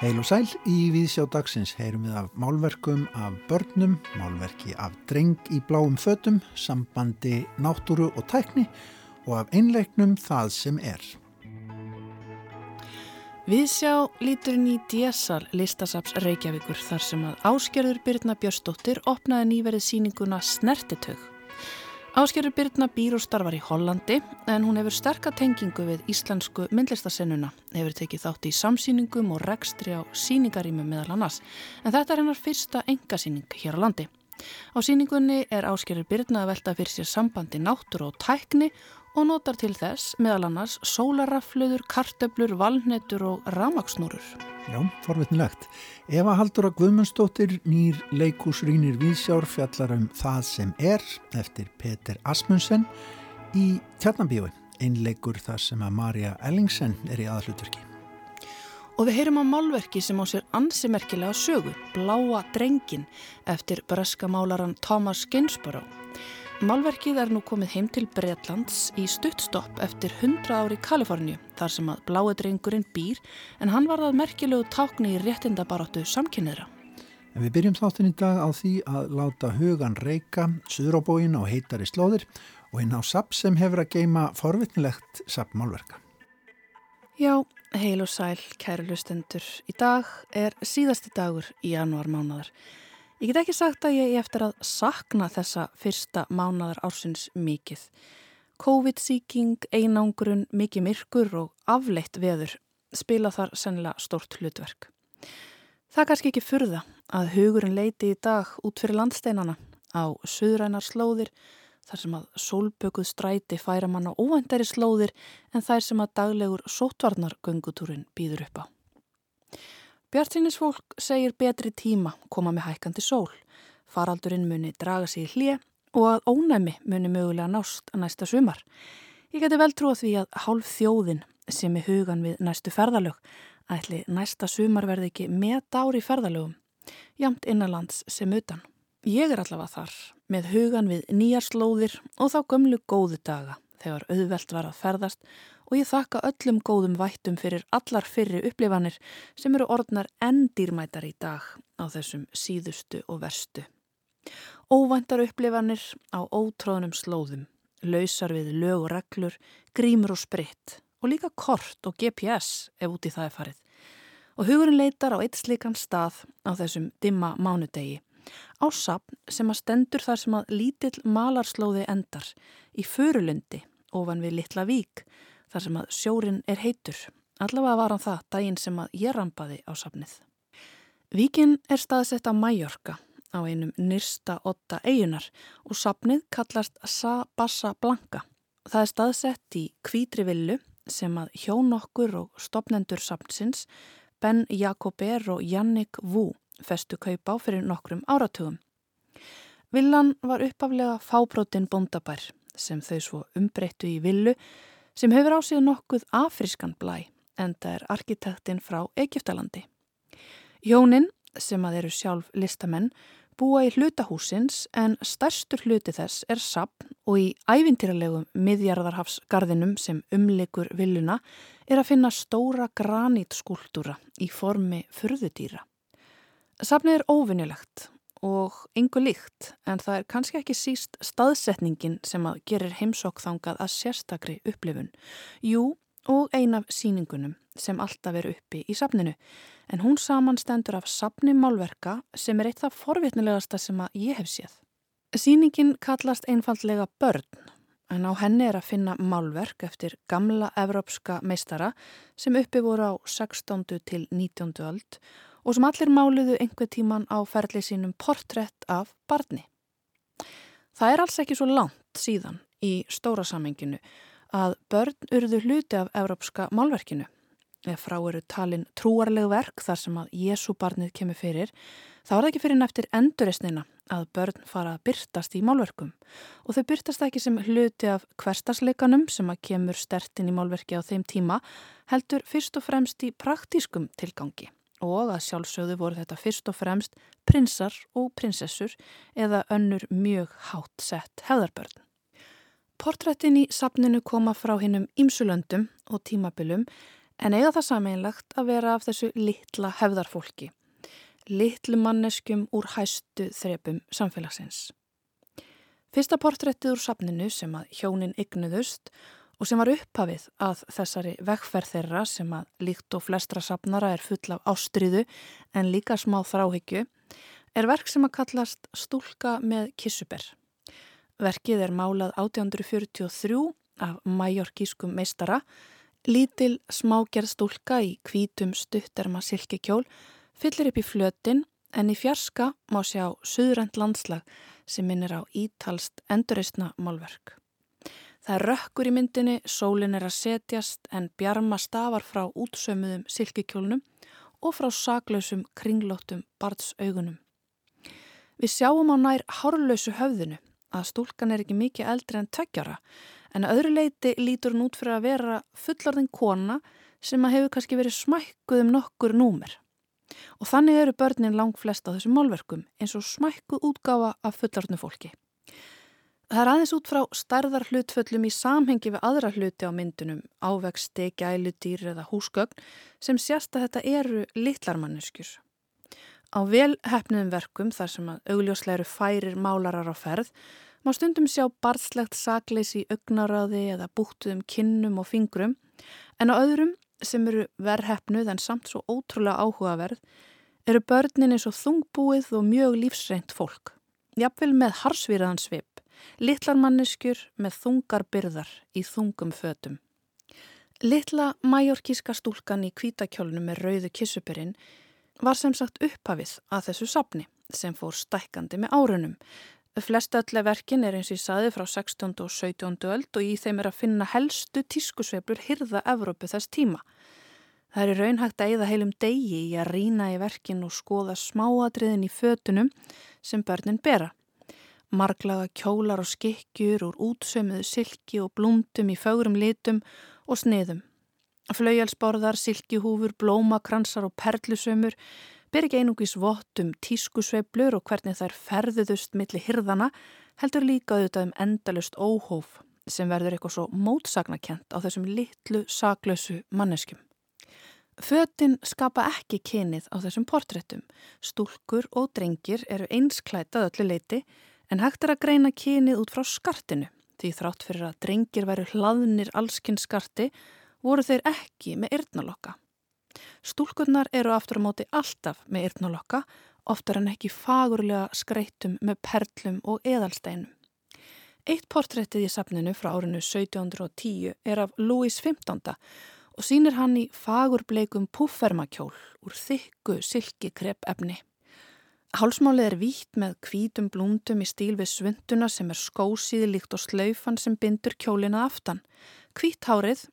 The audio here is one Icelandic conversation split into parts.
Heil og sæl í Víðsjá dagsins heyrum við af málverkum af börnum, málverki af dreng í bláum fötum, sambandi náttúru og tækni og af einleiknum það sem er. Viðsjá líturinn í DSL listasaps Reykjavíkur þar sem að Áskerður Byrna Björstóttir opnaði nýverið síninguna Snertitög. Áskerður Byrna býr og starfar í Hollandi en hún hefur sterka tengingu við íslensku myndlistasennuna, hefur tekið þátt í samsýningum og rekstri á síningarímu meðal annars en þetta er hennar fyrsta engasýning hér á landi. Á síningunni er Áskerður Byrna að velta fyrir sér sambandi náttúr og tækni og notar til þess meðal annars sólaraflöður, kartöblur, valnetur og ramagsnúrur. Já, forvitnilegt. Eva Haldur að Guðmundsdóttir nýr leikúsrýnir viðsjár fjallar um það sem er eftir Peter Asmunsen í Tjarnabíu, einleikur þar sem að Marja Ellingsen er í aðalutverki. Og við heyrum á málverki sem á sér ansimerkilega sögu, Bláa drengin, eftir breskamálaran Thomas Gainsborough. Málverkið er nú komið heim til Breitlands í stuttstopp eftir 100 ári Kaliforníu þar sem að blái drengurinn býr en hann var það merkilegu tákni í réttindabaróttu samkynniðra. En við byrjum þáttinn í dag á því að láta hugan reyka suðróbóin á heitari slóðir og einn á SAP sem hefur að geima forvitnilegt SAP málverka. Já, heil og sæl, kæru lustendur. Í dag er síðasti dagur í janúar mánadar. Ég get ekki sagt að ég eftir að sakna þessa fyrsta mánadar ársins mikið. COVID-síking, einangrun, mikið myrkur og afleitt veður spila þar sennilega stort hlutverk. Það kannski ekki furða að hugurinn leiti í dag út fyrir landsteinana á söðrænar slóðir þar sem að sólbökuð stræti færa manna óvæntari slóðir en þær sem að daglegur sótvarnar göngutúrin býður upp á. Bjartinisfólk segir betri tíma koma með hækkandi sól. Faraldurinn muni draga sig í hlið og að ónæmi muni mögulega nást næsta sumar. Ég geti vel trúið því að hálf þjóðin sem er hugan við næstu ferðalög ætli næsta sumar verði ekki með dári ferðalögum, jamt innanlands sem utan. Ég er allavega þar með hugan við nýjar slóðir og þá gömlu góðu daga þegar auðvelt var að ferðast og ég þakka öllum góðum vættum fyrir allar fyrri upplifanir sem eru orðnar enn dýrmætar í dag á þessum síðustu og verstu. Óvæntar upplifanir á ótróðnum slóðum, lausar við lög og reglur, grímur og spritt og líka kort og GPS ef úti það er farið. Og hugurinn leitar á eitt slikan stað á þessum dimma mánudegi á sapn sem að stendur þar sem að lítill malarslóði endar í förulundi ofan við Littla Vík þar sem að sjórin er heitur. Allavega var hann það daginn sem að ég rampaði á sapnið. Víkin er staðsett á Mæjorka á einum nyrsta otta eigunar og sapnið kallast Sa Bassa Blanca. Það er staðsett í kvítri villu sem að hjón okkur og stopnendur sapnsins Ben Jakober og Jannik Vú festu kaupa á fyrir nokkrum áratugum. Villan var uppaflega fábrótin bondabær sem þau svo umbreyttu í villu sem hefur á sig nokkuð afriskan blæ en það er arkitektinn frá Egiptalandi. Hjónin, sem að eru sjálf listamenn, búa í hlutahúsins en stærstur hluti þess er sapn og í ævintýralegum miðjarðarhafsgarðinum sem umlegur villuna er að finna stóra granítskúltúra í formi fyrðudýra. Sapnið er óvinnilegt og yngu líkt en það er kannski ekki síst staðsetningin sem að gerir heimsokþangað að sérstakri upplifun. Jú, og ein af síningunum sem alltaf er uppi í sapninu en hún samanstendur af sapni málverka sem er eitt af forvitnilegasta sem að ég hef séð. Síningin kallast einfallega börn en á henni er að finna málverk eftir gamla evrópska meistara sem uppi voru á 16. til 19. öld og sem allir máluðu einhver tíman á ferli sínum portrétt af barni. Það er alls ekki svo langt síðan í stóra samenginu að börn urðu hluti af európska málverkinu. Ef frá eru talin trúarleg verk þar sem að Jésúbarnið kemur fyrir, þá er það ekki fyrir neftir endurisnina að börn fara að byrtast í málverkum og þau byrtast ekki sem hluti af hverstasleikanum sem að kemur stertin í málverki á þeim tíma heldur fyrst og fremst í praktískum tilgangi og að sjálfsögðu voru þetta fyrst og fremst prinsar og prinsessur eða önnur mjög hátt sett hefðarbörn. Portrættin í sapninu koma frá hinnum ímsulöndum og tímabilum en eiga það sameinlegt að vera af þessu litla hefðarfólki, litlu manneskjum úr hæstu þrepum samfélagsins. Fyrsta portrættið úr safninu sem að hjónin ygnuðust og sem var upphafið að þessari vekkferð þeirra sem að líkt og flestra safnara er full af ástriðu en líka smá þráhyggju, er verk sem að kallast Stúlka með kissuber. Verkið er málað 1843 af majorkískum meistara Lítil smágerð stúlka í kvítum stutterma silkikjól fyllir upp í flötin en í fjarska má sjá suðrand landslag sem minnir á ítalst enduristna málverk. Það er rökkur í myndinni, sólin er að setjast en bjarma stafar frá útsömuðum silkikjólnum og frá saklausum kringlóttum barðsaugunum. Við sjáum á nær hárlausu höfðinu að stúlkan er ekki mikið eldri en tveggjara en öðru leiti lítur hún út fyrir að vera fullarðin kona sem að hefur kannski verið smækkuð um nokkur númer. Og þannig eru börnin lang flest á þessum málverkum eins og smækkuð útgáfa af fullarðinu fólki. Það er aðeins út frá starðar hlutföllum í samhengi við aðra hluti á myndunum, ávexti, gæludýr eða húsgögn sem sérst að þetta eru litlarmanneskjur. Á velhefniðum verkum þar sem að augljósleiru færir málarar á ferð má stundum sjá barðslegt sakleis í augnaráði eða búttuðum kinnum og fingrum en á öðrum sem eru verðhefnuð en samt svo ótrúlega áhugaverð eru börnin eins og þungbúið og mjög lífsreint fólk. Jafnvel með harsvíraðan manneskjur með þungar byrðar í þungum fötum. Litla majorkíska stúlkan í kvítakjólunum með rauðu kissupirinn var sem sagt upphafið að þessu sapni sem fór stækkandi með árunum Flest öllu verkin er eins og ég saði frá 16. og 17. öld og í þeim er að finna helstu tískusveiflur hyrða Evrópu þess tíma. Það er raunhægt að eða heilum degi í að rína í verkin og skoða smáadriðin í fötunum sem börnin bera. Marglaga kjólar og skikkjur úr útsömuðu silki og blúndum í fögurum litum og sniðum. Flaujalsborðar, silkihúfur, blómakransar og perlusömur ber ekki einungis vott um tískusveiblur og hvernig þær ferðuðust millir hirðana heldur líka auðvitað um endalust óhóf sem verður eitthvað svo mótsagnakent á þessum litlu saklausu manneskjum. Fötin skapa ekki kynið á þessum portréttum. Stúlkur og drengir eru einsklætað öllu leiti en hægt er að greina kynið út frá skartinu því þrátt fyrir að drengir veru hlaðnir allskinn skarti voru þeir ekki með yrnalokka. Stúlkunnar eru aftur á móti alltaf með yrnalokka, oftar en ekki fagurlega skreittum með perlum og eðalsteinum. Eitt portréttið í safninu frá árinu 1710 er af Louis XV og sínir hann í fagurbleikum púfermakjól úr þykku silkikrepp efni. Hálsmálið er vítt með kvítum blúndum í stíl við svunduna sem er skósíði líkt og slaufan sem bindur kjólina aftan. Kvíthárið,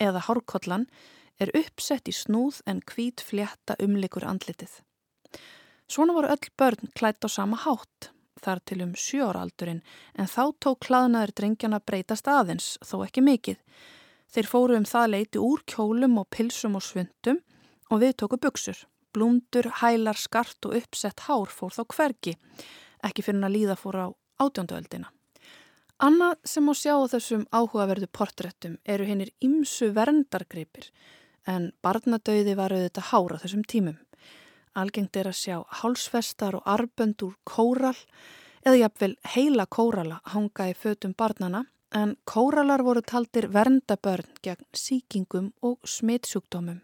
eða hárkollan, er uppsett í snúð en hvít fljetta umlikur andlitið. Svona voru öll börn klætt á sama hátt, þar til um sjóraaldurinn, en þá tók hlaðnaður drengjana breytast aðeins, þó ekki mikið. Þeir fóru um það leiti úr kjólum og pilsum og svundum og við tóku buksur. Blúndur, hælar, skart og uppsett hár fór þá hvergi, ekki fyrir að líða fór á átjónduöldina. Annað sem á sjá þessum áhugaverðu portrettum eru hennir ymsu verndargripir en barnadauði var auðvitað hára þessum tímum. Algengt er að sjá hálsfestar og arbönd úr kóral eða jafnvel heila kórala hanga í fötum barnana en kóralar voru taldir verndabörn gegn síkingum og smitsjúkdómum.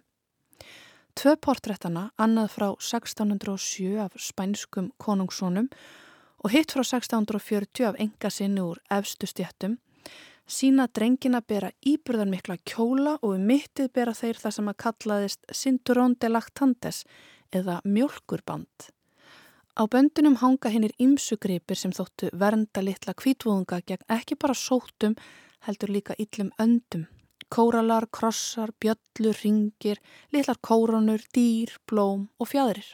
Tvö portrættana, annað frá 1607 af spænskum konungssonum og hitt frá 1640 af enga sinni úr efstu stjættum, sína drengina bera íburðan mikla kjóla og um mittið bera þeir það sem að kallaðist Cinturón de Lactantes eða mjölkurband. Á böndunum hanga hinnir ymsugripir sem þóttu vernda litla kvítvúðunga gegn ekki bara sótum heldur líka yllum öndum. Kóralar, krossar, bjöllur, ringir, litlar kóronur, dýr, blóm og fjæðrir.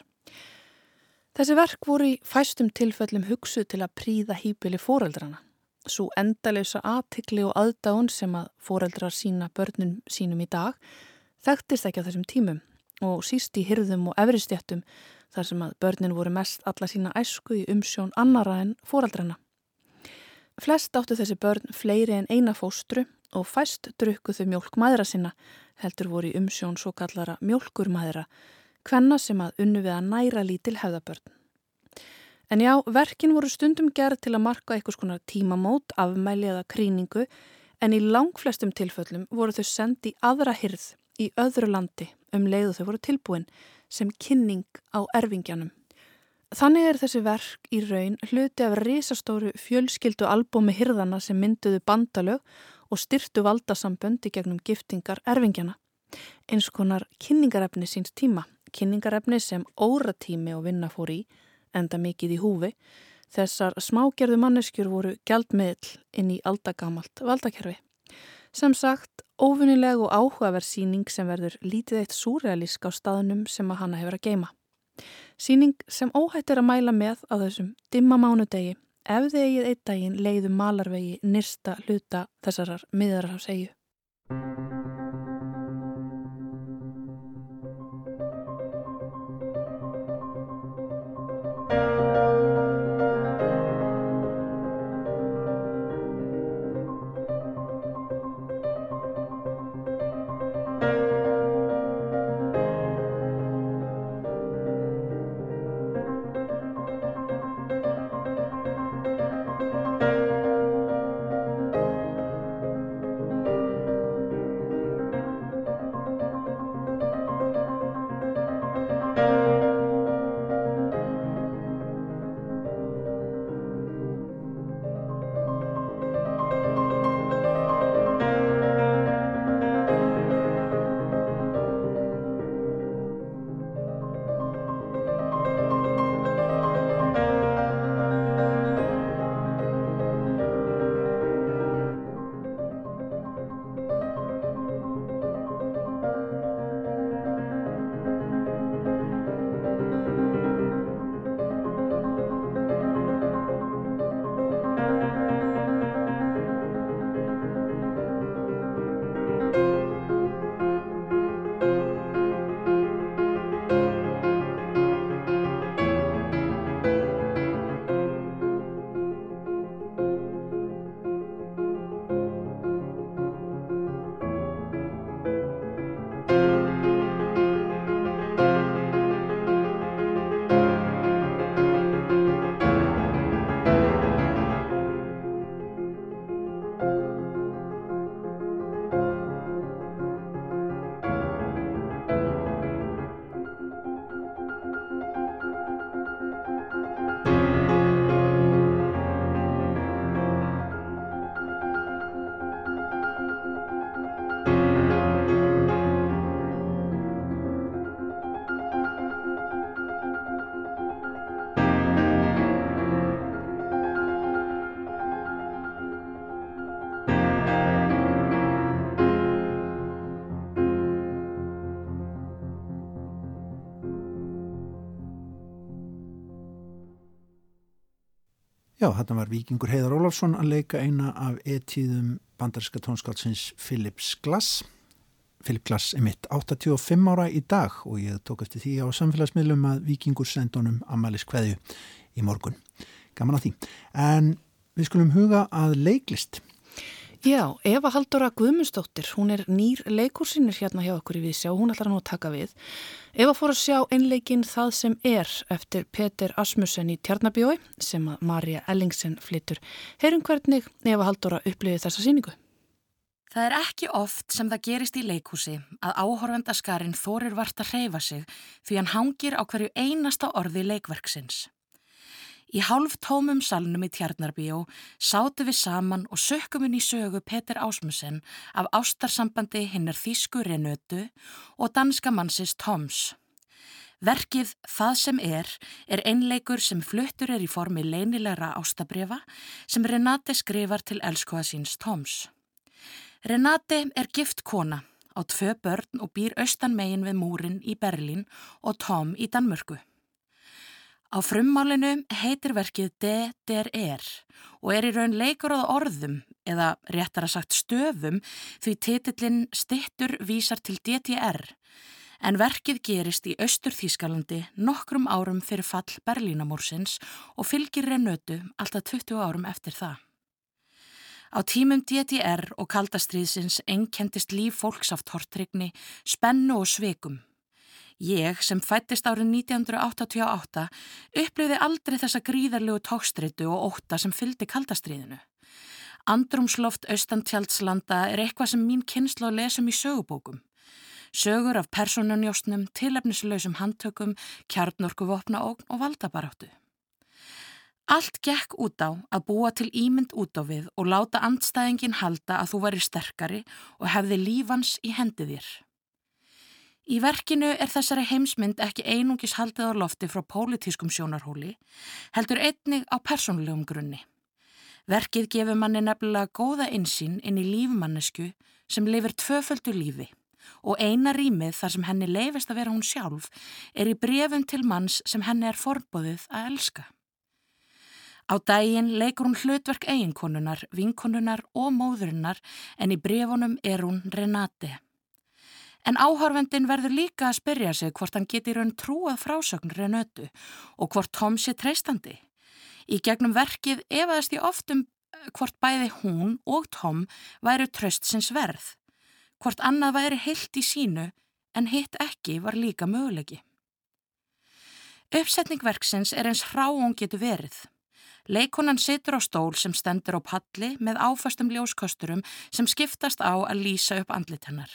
Þessi verk voru í fæstum tilfellum hugsuð til að príða hýpili fóreldrana. Svo endalösa aðtikli og aðdáun sem að foreldrar sína börnum sínum í dag þekktist ekki á þessum tímum og síst í hyrðum og efristjættum þar sem að börnin voru mest alla sína æsku í umsjón annara en foreldrana. Flest áttu þessi börn fleiri en eina fóstru og fæst drukku þau mjölk maðra sinna heldur voru í umsjón svo kallara mjölkurmaðra, hvenna sem að unnu við að næra lítil hefðabörn. En já, verkin voru stundum gerð til að marka eitthvað skonar tímamót, afmæli eða kríningu, en í langflestum tilföllum voru þau sendið í aðra hyrð í öðru landi um leiðu þau voru tilbúin sem kynning á erfingjanum. Þannig er þessi verk í raun hluti af risastóru fjölskyldu albúmi hyrðana sem mynduðu bandalög og styrtu valdasamböndi gegnum giftingar erfingjana. Eins konar kynningarefni síns tíma, kynningarefni sem óratími og vinna fór í, enda mikið í húfi, þessar smágerðu manneskjur voru gjaldmiðl inn í aldagamalt valdakerfi. Sem sagt, óvunileg og áhugaverð síning sem verður lítið eitt súrealísk á staðunum sem að hana hefur að geima. Síning sem óhætt er að mæla með á þessum dimma mánudegi ef þið eigið eitt daginn leiðu malarvegi nýrsta hluta þessarar miðarhásegju. Já, þetta var vikingur Heiðar Ólafsson að leika eina af etíðum bandarinska tónskálsins Philips Glass. Philip Glass er mitt 85 ára í dag og ég tók eftir því á samfélagsmiðlum að vikingur sendunum Amalis Kveðju í morgun. Gaman að því. En við skulum huga að leiklist. Já, Eva Haldóra Guðmundsdóttir, hún er nýr leikursinir hérna hjá okkur í Vísjá og hún ætlar að nú að taka við. Eva fór að sjá einleikin Það sem er eftir Peter Asmussen í Tjarnabjói sem að Marja Ellingsen flyttur. Heyrum hvernig Eva Haldóra upplýði þessa síningu. Það er ekki oft sem það gerist í leikúsi að áhorfendaskarinn þorir vart að hreyfa sig því hann hangir á hverju einasta orði leikverksins. Í hálf tómum salnum í Tjarnarbíó sátu við saman og sökkuminn í sögu Peter Ásmussen af ástarsambandi hinnar Þísku Renötu og danska mannsins Toms. Verkið Það sem er er einleikur sem fluttur er í formi leinilegra ástabrefa sem Renate skrifar til elskoða síns Toms. Renate er gift kona á tvö börn og býr austan megin við múrin í Berlín og Tom í Danmörku. Á frummálinu heitir verkið Er og er í raun leikur á orðum eða réttar að sagt stöfum því titillin Stittur vísar til DTR en verkið gerist í Östur Þískalandi nokkrum árum fyrir fall Berlínamórsins og fylgir Renötu alltaf 20 árum eftir það. Á tímum DDR og kaldastriðsins einkendist líf fólks af tortrygni, spennu og sveikum. Ég, sem fættist árið 1988, upplöði aldrei þessa gríðarlegu tókstritu og óta sem fyldi kaldastriðinu. Andrumsloft austantjaldslanda er eitthvað sem mín kynsla og lesum í sögubókum. Sögur af personunjóstnum, tilefnislausum handtökum, kjarnorkuvopna og valdabaráttu. Allt gekk út á að búa til ímynd út á við og láta andstæðingin halda að þú væri sterkari og hefði lífans í hendi þér. Í verkinu er þessari heimsmynd ekki einungis haldið á lofti frá pólitískum sjónarhóli, heldur einnig á persónulegum grunni. Verkið gefur manni nefnilega góða insýn inn í lífmannesku sem lifir tvöföldu lífi og eina rýmið þar sem henni leifist að vera hún sjálf er í brefum til manns sem henni er forbóðið að elska. Á daginn leikur hún hlutverk eiginkonunar, vinkonunar og móðurinnar en í brefunum er hún Renate. En áhörvendin verður líka að spyrja sig hvort hann geti raun trúað frásögn Renötu og hvort Tom sé treystandi. Í gegnum verkið efaðist ég oft um eh, hvort bæði hún og Tom væri tröstsins verð. Hvort annað væri heilt í sínu en hitt ekki var líka mögulegi. Uppsetningverksins er eins hrá hún getur verið. Leikonan situr á stól sem stendur á palli með áfastum ljóskosturum sem skiptast á að lýsa upp andlit hennar.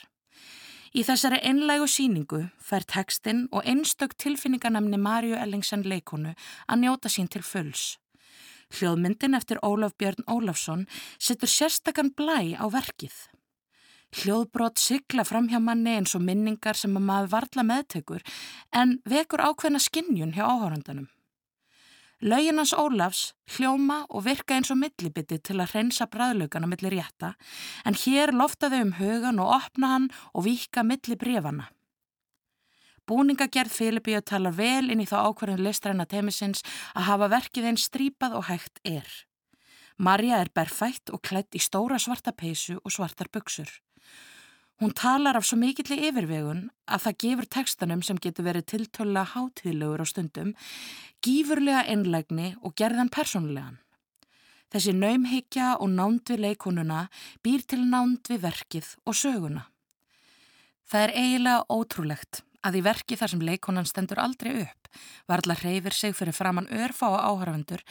Í þessari einlægu síningu fær tekstinn og einstök tilfinningarnamni Marju Ellingsen leikonu að njóta sín til fulls. Hljóðmyndin eftir Ólaf Björn Ólafsson setur sérstakann blæ á verkið. Hljóðbrot sigla fram hjá manni eins og minningar sem maður varla meðtekur en vekur ákveðna skinnjun hjá áhórandanum. Lauginans Ólafs hljóma og virka eins og millibiti til að hreinsa bræðlaugana millir rétta en hér loftaði um hugan og opna hann og vika milli brefana. Búningagerð Filipíu talar vel inn í þá ákvarðin listræna temisins að hafa verkið einn strípað og hægt er. Marja er berfætt og klætt í stóra svarta peysu og svartar buksur. Hún talar af svo mikill í yfirvegun að það gefur tekstanum sem getur verið tiltölla hátíðlegur á stundum, gífurlega einlegni og gerðan persónlegan. Þessi naumhyggja og nánd við leikonuna býr til nánd við verkið og söguna. Það er eiginlega ótrúlegt að í verki þar sem leikonan stendur aldrei upp, varðla hreyfir sig fyrir framann örfá áhrafundur,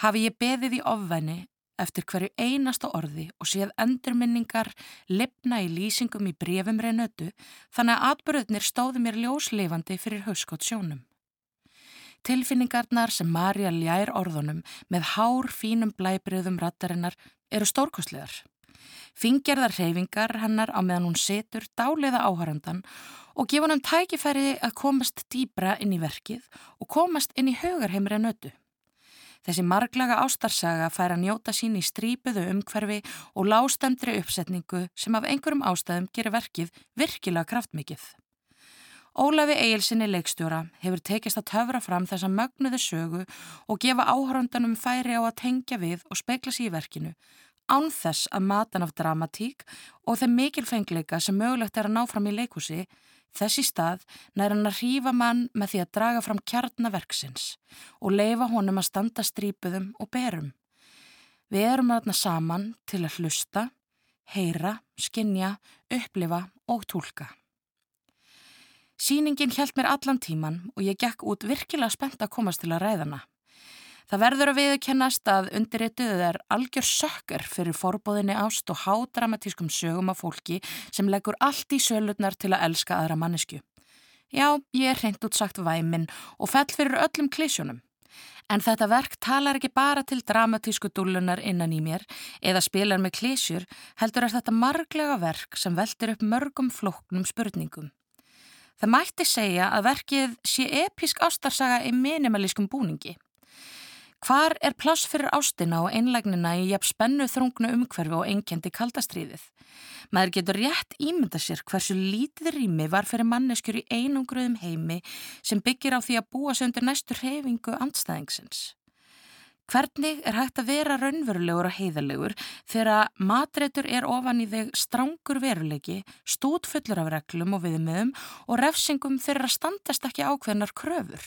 hafi ég beðið í ofvæni eftir hverju einasta orði og séð endurminningar lipna í lýsingum í brefum reynötu þannig að atbyrðunir stóðu mér ljóslefandi fyrir hauskótt sjónum. Tilfinningarnar sem Marja ljær orðunum með hár fínum blæbriðum rattarinnar eru stórkostlegar. Fingjarðar reyfingar hennar á meðan hún setur dáliða áhærandan og gefa hann tækifæri að komast dýbra inn í verkið og komast inn í högarheimri nötu. Þessi marglaga ástarsaga fær að njóta sín í strípuðu umhverfi og lástendri uppsetningu sem af einhverjum ástæðum gerir verkið virkilega kraftmikið. Ólafi Egilsinni leikstjóra hefur tekist að töfra fram þessa mögnuðu sögu og gefa áhöröndanum færi á að tengja við og speikla sér í verkinu án þess að matan af dramatík og þeim mikilfengleika sem mögulegt er að ná fram í leikúsi Þessi stað nær hann að hrífa mann með því að draga fram kjarnaverksins og leifa honum að standa strípuðum og berum. Við erum aðna saman til að hlusta, heyra, skinja, upplifa og tólka. Sýningin hjælt mér allan tíman og ég gekk út virkilega spennt að komast til að ræðana. Það verður að viðkennast að undirrituð er algjör sökkar fyrir forbóðinni ást og hádramatískum sögum af fólki sem leggur allt í sölutnar til að elska aðra mannesku. Já, ég er hreint útsagt væminn og fell fyrir öllum klísjónum. En þetta verk talar ekki bara til dramatísku dúlunar innan í mér eða spilar með klísjur, heldur er þetta marglega verk sem veldir upp mörgum flóknum spurningum. Það mætti segja að verkið sé episk ástarsaga í minimalískum búningi. Hvar er pláss fyrir ástina og einlagnina í jafn spennu þrungnu umhverfi og einkendi kaldastriðið? Maður getur rétt ímynda sér hversu lítið rými var fyrir manneskjur í einungruðum heimi sem byggir á því að búa sig undir næstur hefingu andstæðingsins. Hvernig er hægt að vera raunverulegur og heiðalegur þegar matreitur er ofan í þig strángur veruleiki, stútfullur af reglum og viðmiðum og refsingum fyrir að standast ekki ákveðnar kröfur?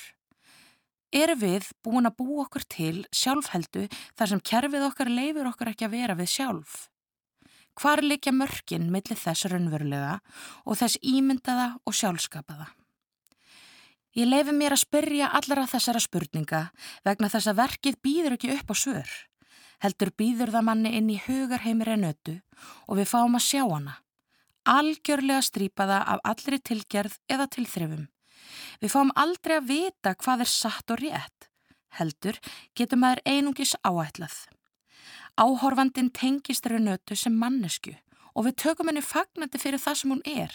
Eru við búin að bú okkur til sjálfheldu þar sem kerfið okkar leifur okkur ekki að vera við sjálf? Hvar likja mörkin millir þess raunverulega og þess ímyndaða og sjálfskapaða? Ég leifi mér að spyrja allara þessara spurninga vegna þess að verkið býður ekki upp á svör. Heldur býður það manni inn í hugarheimir en ötu og við fáum að sjá hana. Algjörlega strípaða af allri tilgerð eða tilþrifum. Við fáum aldrei að vita hvað er satt og rétt. Heldur getur maður einungis áætlað. Áhorfandin tengist raunötu sem mannesku og við tökum henni fagnandi fyrir það sem hún er.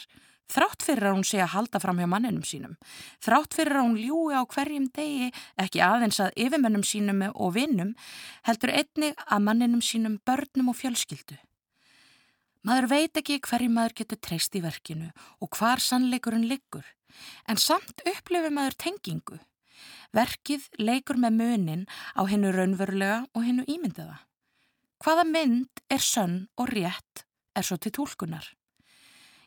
Þrátt fyrir að hún sé að halda fram hjá manninum sínum. Þrátt fyrir að hún ljúi á hverjum degi, ekki aðeins að yfirmennum sínum og vinnum, heldur einnig að manninum sínum, börnum og fjölskyldu. Maður veit ekki hverju maður getur treyst í verkinu og hvar sannleikurinn liggur en samt upplifir maður tengingu. Verkið leikur með munin á hennu raunverulega og hennu ímyndaða. Hvaða mynd er sönn og rétt er svo til tólkunar.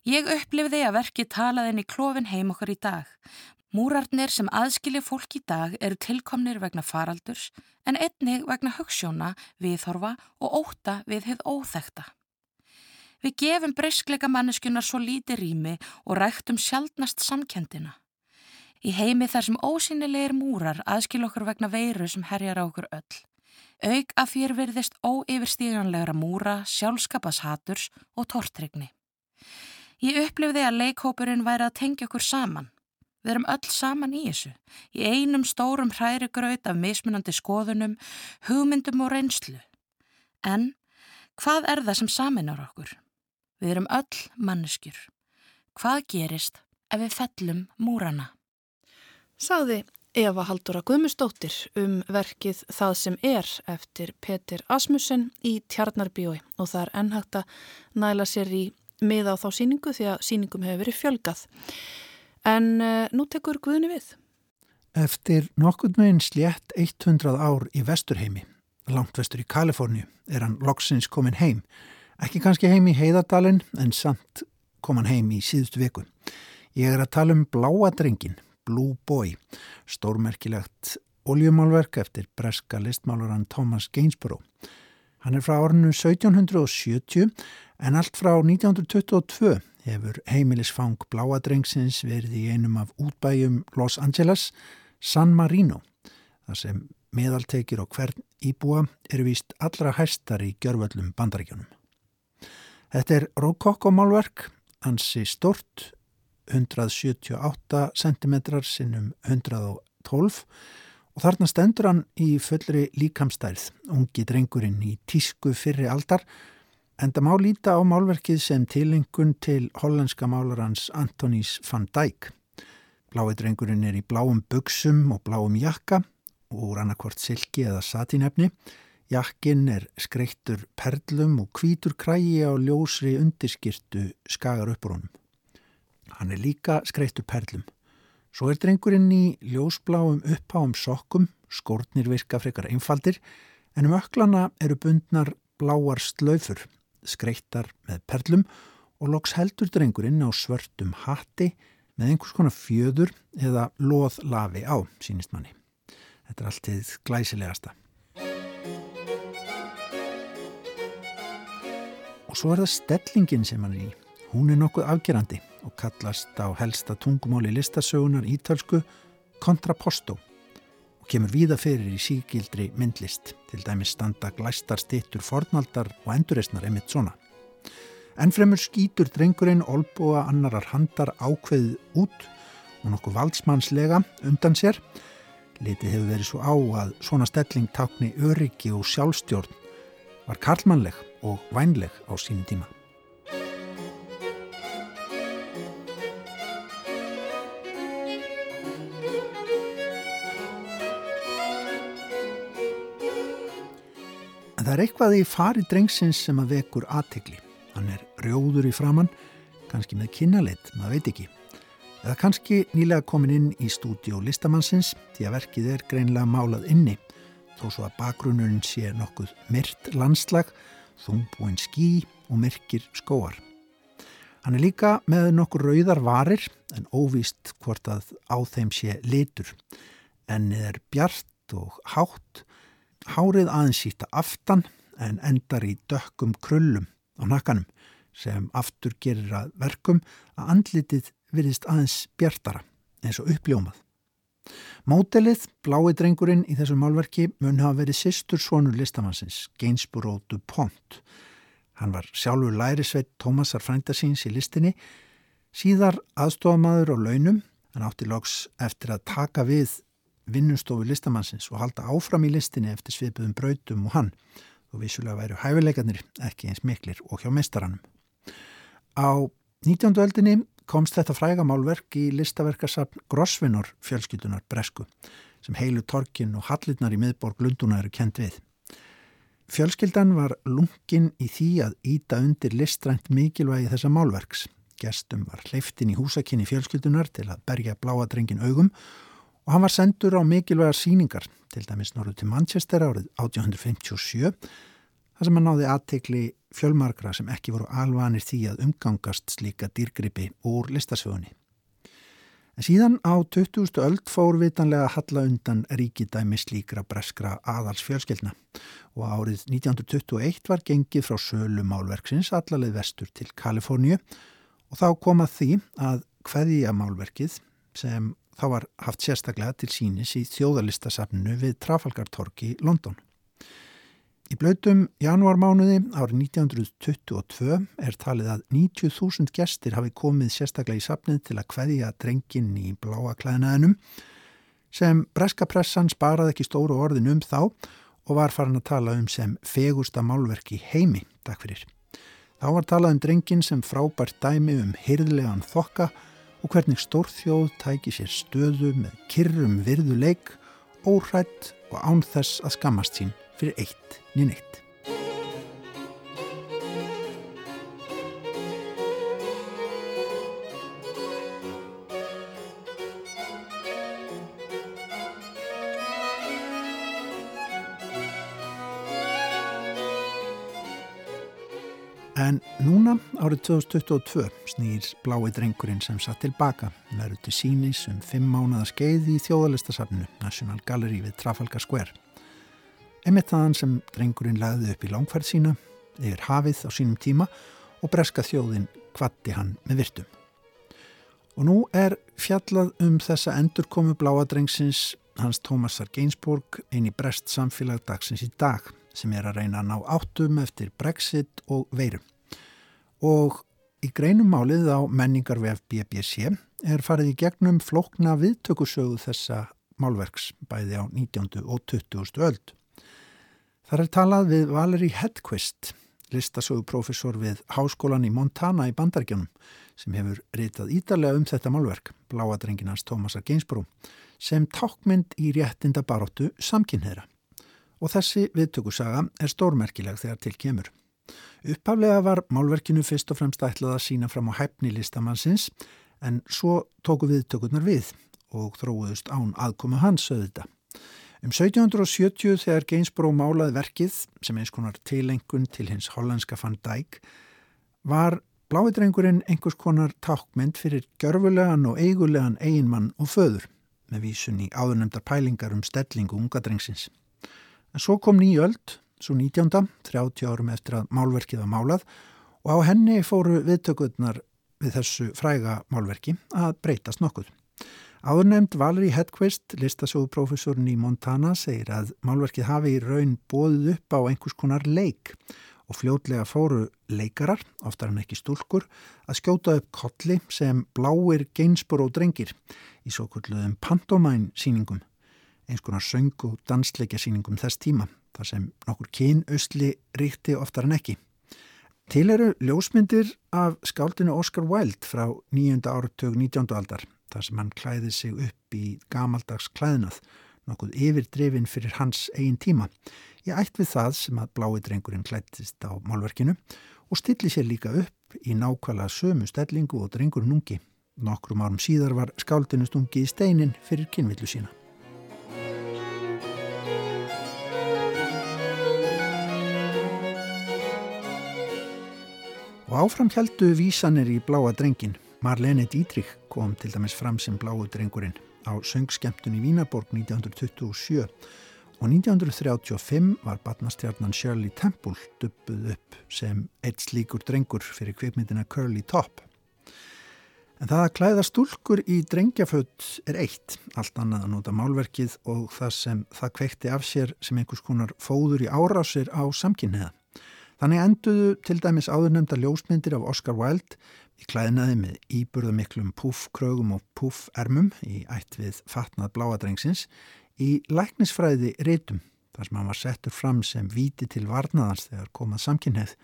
Ég upplifði að verkið talaði henni klófin heim okkar í dag. Múrarnir sem aðskilja fólk í dag eru tilkomnir vegna faraldurs en einnig vegna hugssjóna, viðhorfa og óta við hefð óþekta. Við gefum breyskleika manneskunar svo líti rými og ræktum sjálfnast samkendina. Í heimi þar sem ósynilegir múrar aðskil okkur vegna veiru sem herjar á okkur öll. Auk að fyrir verðist óyfirstíganlegra múra, sjálfskapashaturs og tortrygni. Ég upplifði að leikhópurinn væri að tengja okkur saman. Við erum öll saman í þessu, í einum stórum hrærigraut af mismunandi skoðunum, hugmyndum og reynslu. En hvað er það sem saminar okkur? Við erum öll manneskjur. Hvað gerist ef við fellum múrana? Sagði Eva Haldóra Guðmustóttir um verkið Það sem er eftir Petir Asmussen í Tjarnarbíói og það er ennhægt að næla sér í miða á þá síningu því að síningum hefur verið fjölgað. En uh, nú tekur Guðni við. Eftir nokkurn veginn slétt 100 ár í vesturheimi, langt vestur í Kaliforni, er hann loksins komin heim Ekki kannski heim í heiðardalinn en samt kom hann heim í síðustu viku. Ég er að tala um Bláa drengin, Blue Boy, stórmerkilegt oljumálverk eftir breska listmálaran Thomas Gainsborough. Hann er frá ornu 1770 en allt frá 1922 hefur heimilisfang Bláa drengsins verið í einum af útbæjum Los Angeles, San Marino, þar sem meðaltekir og hvern íbúa eru víst allra hæstar í gjörvöllum bandaríkjónum. Þetta er Rokokko-málverk, ansi stort, 178 cm sinnum 112 og þarna stendur hann í fullri líkamstærð, ungi drengurinn í tísku fyrri aldar, en það má líta á málverkið sem tilengun til hollandska málarans Antonís van Dijk. Blái drengurinn er í bláum buksum og bláum jakka, úr annarkvort silki eða satinefni, Jakkin er skreittur perlum og kvítur krægi á ljósri undirskirtu skagar uppur honum. Hann er líka skreittur perlum. Svo er drengurinn í ljósbláum uppháum sokkum, skórnir virka frekar einfaldir, en um öklana eru bundnar bláar slöfur, skreittar með perlum og loks heldur drengurinn á svörtum hatti með einhvers konar fjöður eða loð lafi á, sínist manni. Þetta er alltið glæsilegasta. Og svo er það stellingin sem hann er í. Hún er nokkuð afgerandi og kallast á helsta tungumáli listasögunar ítalsku kontraposto og kemur víða fyrir í síkildri myndlist, til dæmis standa glæstar stittur fornaldar og endurreysnar emitt svona. Ennfremur skýtur drengurinn olbúa annarar handar ákveðið út og nokkuð valdsmannslega undan sér. Litið hefur verið svo á að svona stelling takni öryggi og sjálfstjórn var karlmannleg og vænleg á sínum tíma. En það er eitthvað í fari drengsins sem að vekur aðtegli. Hann er rjóður í framann, kannski með kynnaleitt, maður veit ekki. Eða kannski nýlega komin inn í stúdíu listamannsins því að verkið er greinlega málað inni þó svo að bakgrunnurinn sé nokkuð myrt landslag þungbúin skí og myrkir skóar. Hann er líka með nokkur rauðar varir en óvíst hvort að á þeim sé litur. Ennið er bjart og hátt, hárið aðeins aftan en endar í dökkum krullum á nakkanum sem aftur gerir að verkum að andlitið virðist aðeins bjartara eins og uppljómað. Mótelið, blái drengurinn í þessu málverki mun hafa verið sýstur svonur listamannsins, Gainsborough DuPont. Hann var sjálfur lærisveit Tómasar Frændarsins í listinni, síðar aðstofamaður á launum, hann átti loks eftir að taka við vinnustofu listamannsins og halda áfram í listinni eftir svipuðum brautum og hann, og vissulega væru hæfileikarnir ekki eins miklir og hjá mestaranum. Á 19. öldinni komst þetta frægamálverk í listaverkarsafn Grosvinor fjölskyldunar Bresku sem heilu torkin og hallirnar í miðborg Lunduna eru kent við. Fjölskyldan var lungin í því að íta undir listrænt mikilvægi þessa málverks. Gestum var hleyftin í húsakinni fjölskyldunar til að berja bláadrengin augum og hann var sendur á mikilvægar síningar, til dæmis norðu til Manchester árið 1857 þar sem hann náði aðtekli fjölmarkra sem ekki voru alvanir því að umgangast slíka dýrgripi úr listasögunni. En síðan á 20. öld fór vitanlega að halla undan ríkidæmi slíkra breskra aðals fjölskeldna og árið 1921 var gengið frá sölu málverksins allalegi vestur til Kaliforníu og þá kom að því að hverja málverkið sem þá var haft sérstaklega til sínis í þjóðalistasafninu við Trafalgartorki London. Í blautum janúarmánuði árið 1922 er talið að 90.000 gestir hafi komið sérstaklega í sapnið til að hveðja drengin í bláa klæðinaðinum sem breska pressan sparaði ekki stóru orðin um þá og var farin að tala um sem fegusta málverk í heimi, takk fyrir. Þá var talað um drengin sem frábært dæmi um hyrðlegan þokka og hvernig stórþjóð tæki sér stöðu með kyrrum virðuleik, óhrætt og án þess að skammast sín fyrir eitt nýn eitt. En núna árið 2022 snýr blái drengurinn sem satt tilbaka verður til sínis um fimm mánuða skeið í þjóðalistasafnu National Gallery við Trafalgar Square. Emitt þaðan sem drengurinn lagði upp í langfærð sína yfir hafið á sínum tíma og breska þjóðin kvatti hann með virtum. Og nú er fjallað um þessa endurkomu bláadrengsins hans Tómasar Gainsborg einn í brest samfélag dagsins í dag sem er að reyna að ná áttum eftir Brexit og veirum. Og í greinum málið á menningarvef BBC er farið í gegnum flokna viðtökusögu þessa málverks bæði á 19. og 20. öld. Þar er talað við Valeri Hedquist, listasöguprofessor við Háskólan í Montana í Bandargjónum sem hefur reytað ídarlega um þetta málverk, Bláadrenginans Tómasar Gainsbrú, sem tákmynd í réttinda baróttu samkynneira. Og þessi viðtökusaga er stórmerkileg þegar til kemur. Upphaflega var málverkinu fyrst og fremst ætlað að sína fram á hæfni listamannsins en svo tóku viðtökurnar við og þróuðust án aðkomu hans auðvita. Um 1770 þegar Gainsborough málaði verkið sem eins konar tilengun til hins hollandska Van Dijk var bláidrengurinn einhvers konar tákmynd fyrir görfulegan og eigulegan eiginmann og föður með vísun í áðurnemdar pælingar um stellingu unga drengsins. En svo kom nýjöld, svo 19. 30 árum eftir að málverkið var málað og á henni fóru viðtökurnar við þessu fræga málverki að breytast nokkuð. Áðurnemd Valeri Hedquist, listasjóðuprofessorinn í Montana, segir að málverkið hafi í raun bóðið upp á einhvers konar leik og fljótlega fóru leikarar, oftar en ekki stúlkur, að skjóta upp kolli sem bláir geinspur og drengir í svo kulluðum pantomæn síningum, eins konar söng og dansleikja síningum þess tíma, þar sem nokkur kynaustli ríkti oftar en ekki. Til eru ljósmyndir af skáldinu Oscar Wilde frá nýjunda áratug 19. aldar þar sem hann klæði sig upp í gamaldags klæðnað, nokkuð yfirdrefin fyrir hans eigin tíma. Ég ætt við það sem að blái drengurinn klættist á málverkinu og stilli sér líka upp í nákvæmlega sömu stellingu og drengurinn ungi. Nokkrum árum síðar var skáldinu stungi í steinin fyrir kynvillu sína. Og áfram heldu vísanir í bláa drengin Marlene Dietrich kom til dæmis fram sem bláu drengurinn á söngskemtun í Vínaborg 1927 og 1935 var batnastjarnan Shirley Temple dubbuð upp sem eitt slíkur drengur fyrir kvikmyndina Curly Top. En það að klæða stúlkur í drengjaföld er eitt, allt annað að nota málverkið og það sem það kveikti af sér sem einhvers konar fóður í árásir á samkynniða. Þannig enduðu til dæmis áðurnemda ljósmyndir af Oscar Wilde í klæðinaði með íburðamiklum puffkrögum og puffermum í ætt við fatnað bláadrengsins í læknisfræði reytum þar sem hann var settur fram sem viti til varnaðans þegar komað samkynneið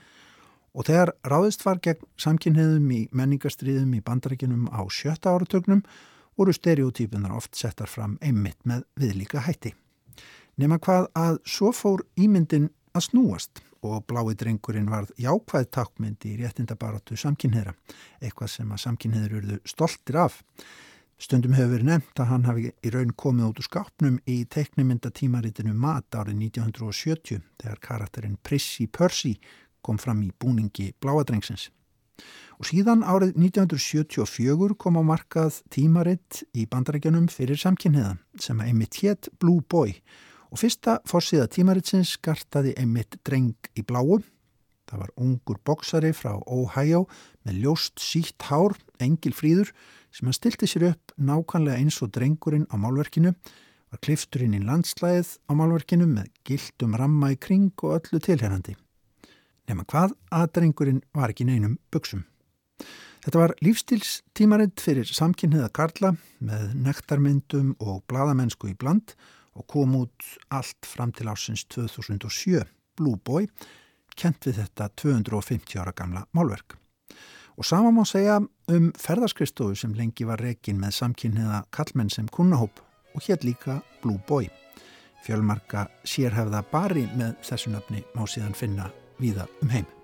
og þegar ráðist var gegn samkynneðum í menningastriðum í bandarækjunum á sjötta áratögnum voru stereotypunar oft settar fram einmitt með viðlíka hætti. Nefna hvað að svo fór ímyndin að snúast og blái drengurinn varð jákvæð takmynd í réttindabaratu samkynniðra, eitthvað sem að samkynniður eruðu stoltir af. Stundum hefur verið nefnt að hann hafi í raun komið út úr skápnum í teiknumyndatímaritinu Mat árið 1970 þegar karakterinn Prissy Percy kom fram í búningi bláadrengsins. Og síðan árið 1974 kom á markað tímaritt í bandarækjanum fyrir samkynniða sem að einmitt hétt Blue Boy og fyrsta fórsíða tímaritsins skartaði einmitt dreng í bláu. Það var ungur boksari frá Ohio með ljóst sítt hár, engil fríður, sem hann stilti sér upp nákvæmlega eins og drengurinn á málverkinu, var klifturinn í landslæðið á málverkinu með gildum ramma í kring og öllu tilherrandi. Nefna hvað að drengurinn var ekki neinum buksum. Þetta var lífstilstímaritt fyrir samkynniða Karla með nektarmyndum og bladamennsku í bland og kom út allt fram til ásins 2007, Blue Boy, kent við þetta 250 ára gamla málverk. Og sama má segja um ferðarskristofu sem lengi var rekin með samkynniða kallmenn sem kunnahóp og hér líka Blue Boy. Fjölmarka sérhefða bari með þessu nöfni má síðan finna víða um heim.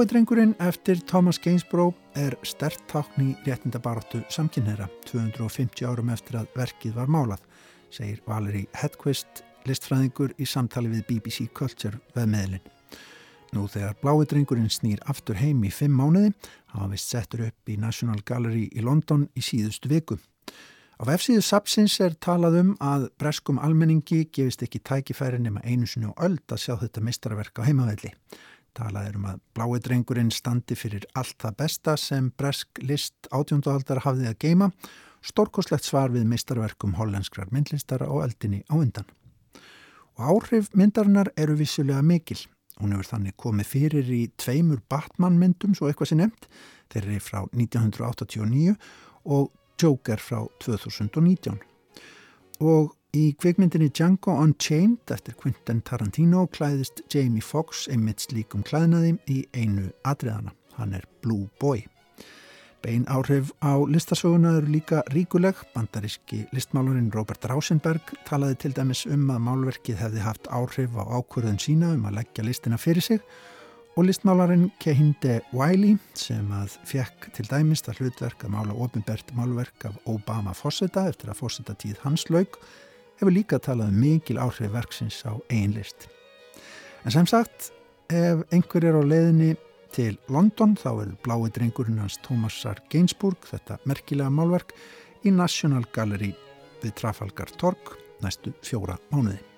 Blái drengurinn eftir Thomas Gainsborough er stert tákn í réttindabaráttu samkynneira 250 árum eftir að verkið var málað, segir Valerie Hedquist, listfræðingur í samtali við BBC Culture veðmeðlinn. Nú þegar blái drengurinn snýr aftur heim í fimm mánuði, hafa vist settur upp í National Gallery í London í síðustu viku. Á vefsíðu Sapsins er talað um að breskum almenningi gefist ekki tækifæri nema einu sinni og öll að sjá þetta mistarverk á heimavelli. Talað er um að blái drengurinn standi fyrir allt það besta sem bresk list átjónduhaldar hafði að geima, stórkoslegt svar við mistarverkum hollenskrar myndlistara og eldinni á undan. Og áhrif myndarinnar eru vissulega mikil. Hún hefur þannig komið fyrir í tveimur Batman myndum, svo eitthvað sem nefnt, þeir eru frá 1989 og Joker frá 2019. Og Í kvikmyndinni Django Unchained eftir Quentin Tarantino klæðist Jamie Foxx einmitt slíkum klæðnaði í einu atriðana. Hann er Blue Boy. Bein áhrif á listasöguna eru líka ríkuleg. Bandaríski listmálurinn Robert Rausenberg talaði til dæmis um að málverkið hefði haft áhrif á ákvörðun sína um að leggja listina fyrir sig og listmálarinn Kehinde Wiley sem að fekk til dæmis það hlutverk að mála ofinbert málverk af Obama Fosseta eftir að Fosseta tíð hans laug hefur líka talað um mikil áhrif verksins á einlist. En sem sagt, ef einhver er á leiðinni til London þá er blái drengurinn hans Thomasar Gainsbourg, þetta merkilega málverk, í National Gallery við Trafalgar Torg næstu fjóra mánuði.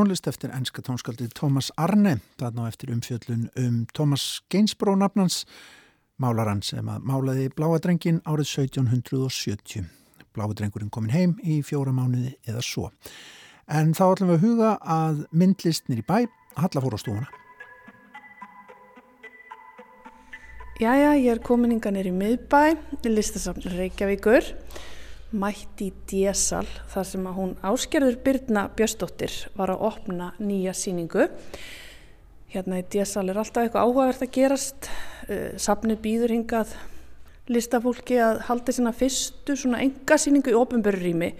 Tónlist eftir ennska tónskaldið Thomas Arne, þarna eftir umfjöllun um Thomas Gainsborough nafnans, málaran sem að málaði Bláadrengin árið 1770. Bláadrengurinn komin heim í fjóra mánuði eða svo. En þá ætlum við að huga að myndlistnir í bæ Halla fór á stúfuna. Jæja, ég er komininganir í miðbæ, listasafn Reykjavíkur, mætt í Díasal þar sem að hún áskerður Byrna Björstóttir var að opna nýja síningu. Hérna í Díasal er alltaf eitthvað áhugavert að gerast, uh, safnið býður hingað listafólki að halda sína fyrstu svona enga síningu í ofinbörurými.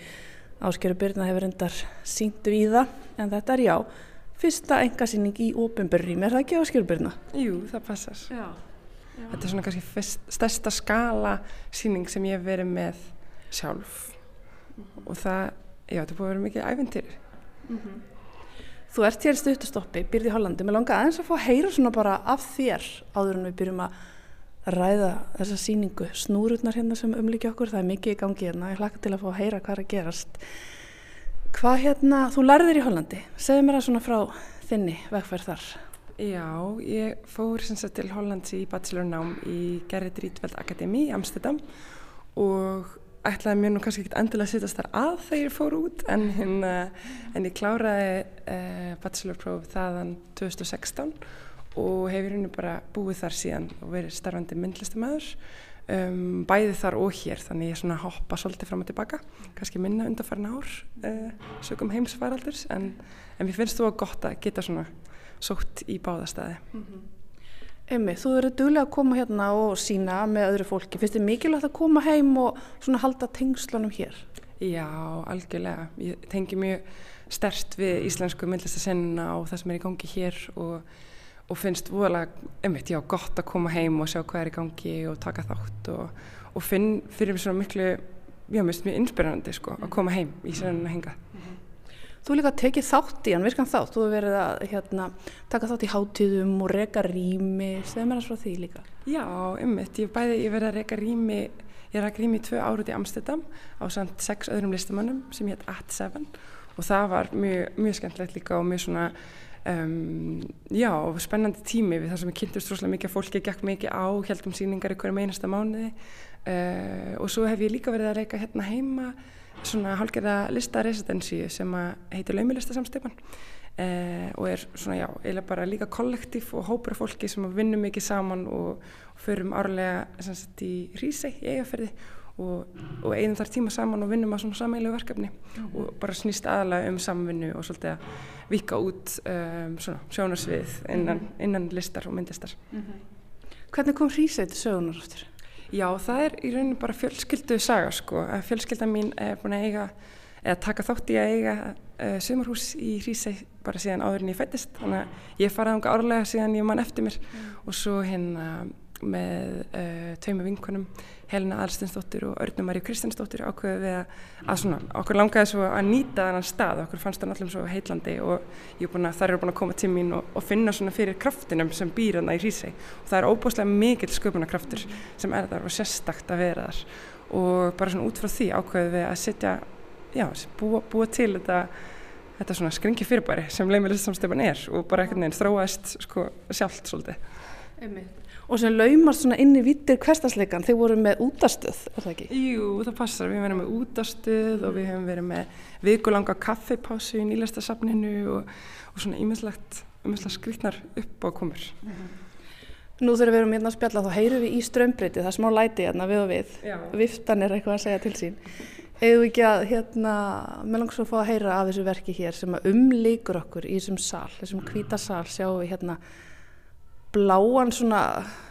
Áskerður Byrna hefur endar síndu í það, en þetta er já, fyrsta enga síning í ofinbörurými, er það ekki Áskerður Byrna? Jú, það passar. Já. Já. Þetta er svona kannski fyrst, stærsta skala síning sem ég hef verið með sjálf mm -hmm. og það, já þetta búið að vera mikið æventyr. Mm -hmm. Þú ert hér stutustoppi, byrði í Hollandi, mér langar aðeins að fá að heyra svona bara af þér áður en við byrjum að ræða þessa síningu, snúrurnar hérna sem umlíkja okkur, það er mikið í gangi hérna, ég hlaka til að fá að heyra hvað er að gerast. Hvað hérna, þú lærðir í Hollandi, segð mér að svona frá þinni vegferð þar. Já, ég fór sagt, til Hollands í bachelornám í Gerrit Rietveld Akademi í Amsterdam og ætlaði mér nú kannski ekki endilega að sittast þar að þegar ég fór út en, hérna, en ég kláraði uh, bachelorpróf þaðan 2016 og hefur hérna bara búið þar síðan og verið starfandi myndlistamæður um, bæði þar og hér þannig ég svona hoppa svolítið fram og tilbaka kannski minna undarfarn ár uh, sögum heimsfæraldurs en, en mér finnst þú að gott að geta svona sótt í báðastæði mm -hmm. Emmi, þú verður duglega að koma hérna og sína með öðru fólki. Finnst þið mikilvægt að koma heim og svona halda tengslanum hér? Já, algjörlega. Ég tengi mjög stert við íslensku myndlistasenna og það sem er í gangi hér og, og finnst voðalega, einmitt, já, gott að koma heim og sjá hvað er í gangi og taka þátt og, og finn fyrir svona miklu, já, mjög inspirerandi sko, að koma heim í sérna henga. Þú líka tekið þátt í hann, virkan þátt, þú hefur verið að hérna, taka þátt í hátíðum og reyka rými, segð mér að svo því líka. Já, ummitt, ég hef ég verið að reyka rými, ég er að rými í tvö árið í Amsterdam á samt sex öðrum listamannum sem hétt At Seven. Og það var mjög, mjög skemmtilegt líka og mjög svona, um, já, spennandi tími við það sem við kynntumst rosalega mikið, fólki gekk mikið á, heldum síningar í hverjum einasta mánuði. Uh, og svo hef ég líka verið að reyka hérna heima svona hálfgerða listaresidensi sem heitir Laumilistasamstipan eh, og er svona já, eiginlega bara líka kollektív og hópur af fólki sem vinnum mikið saman og, og förum árlega sagt, í Rísei í eigaferði og, og einum þar tíma saman og vinnum að svona sameilu verkefni mm og bara snýst aðalega um samvinnu og svolítið að vika út um, svona sjónarsvið innan, -hmm. innan listar og myndistar mm -hmm. Hvernig kom Rísei til sögunar áttur? Já, það er í rauninu bara fjölskyldu saga sko. Fjölskylda mín er búin að eiga, eða taka þátt í að eiga uh, sumarhús í Hrísei bara síðan áður en ég fættist. Þannig að ég faraði ánga árlega síðan ég mann eftir mér mm. og svo hérna með uh, tveimu vinkunum Helena Alstinsdóttir og Örnum Marju Kristjánsdóttir ákveðu við að, að svona, okkur langaði svo að nýta þannan stað, okkur fannst það náttúrulega svo heillandi og að, þar eru búin að koma til mín og, og finna svona fyrir kraftinum sem býr þarna í Hrísei og það er óbúslega mikill sköpunarkraftur sem er þar og sérstakt að vera þar og bara svona út frá því ákveðu við að setja, já, búa, búa til þetta þetta svona skringi fyrirbæri sem leimilistamstöfan er og bara einhvern veginn þróaðist sko sjálft svolítið. Og sem laumast svona inn í vittir hverstasleikan þeir voru með útastöð, er það ekki? Jú, það passar, við verið með útastöð og við hefum verið með vikulanga kaffepásu í nýlastasafninu og, og svona ímiðslegt skrítnar upp á komur mm -hmm. Nú þegar við erum hérna að spjalla þá heyrum við í strömbreyti, það er smá læti hérna við og við, Já. viftan er eitthvað að segja til sín. Eða ekki að hérna, með langs að fá að heyra af þessu verki hér sem að umleikur okkur í þessum sal, þessum kvítasal sjáum við hérna bláan svona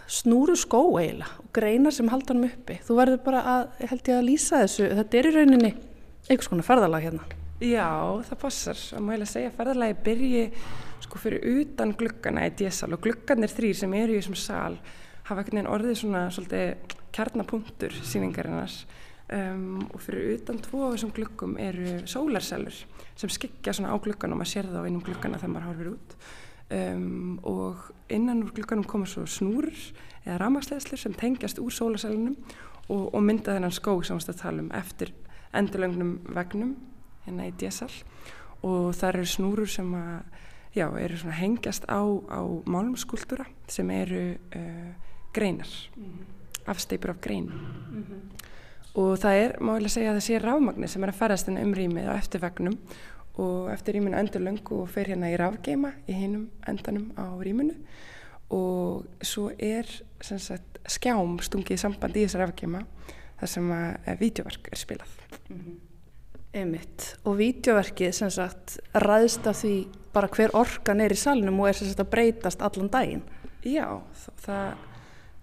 snúru skó eiginlega og greina sem halda hann uppi. Þú verður bara að, held ég að lýsa þessu, þetta er í rauninni einhvers konar ferðalag hérna. Já, það passar. Það má ég segja að ferðalagi byrji sko fyrir utan gluggana í DSL og glugganir þrýr sem eru í þessum sal hafa ekkert neginn orðið svona svolítið kjarnapunktur síningarinnar um, og fyrir utan tvo af þessum gluggum eru sólarselur sem skikja svona á glugganum að sér það á einum gluggana þegar maður horfir út Um, og innan úr glukkanum koma svo snúrur eða ramagsleðslir sem tengjast úr sólasælunum og, og mynda þennan skó sem við talum eftir endurlöngnum vegnum hérna í DSL og þar eru snúrur sem að, já, eru svona hengjast á, á málumskultúra sem eru uh, greinar, mm -hmm. afsteipur af grein. Mm -hmm. Og það er, má ég lega segja að það sé rafmagnir sem er að ferast inn um rýmið á eftirvegnum og eftir rýminu endur löngu og fer hérna í rafgeima í hinum endanum á rýminu og svo er sagt, skjám stungið samband í þessar rafgeima þar sem að videoverk er spilað. Mm -hmm. Einmitt. Og videoverkið sem sagt ræðst af því bara hver orkan er í salnum og er sem sagt að breytast allan daginn. Já, það,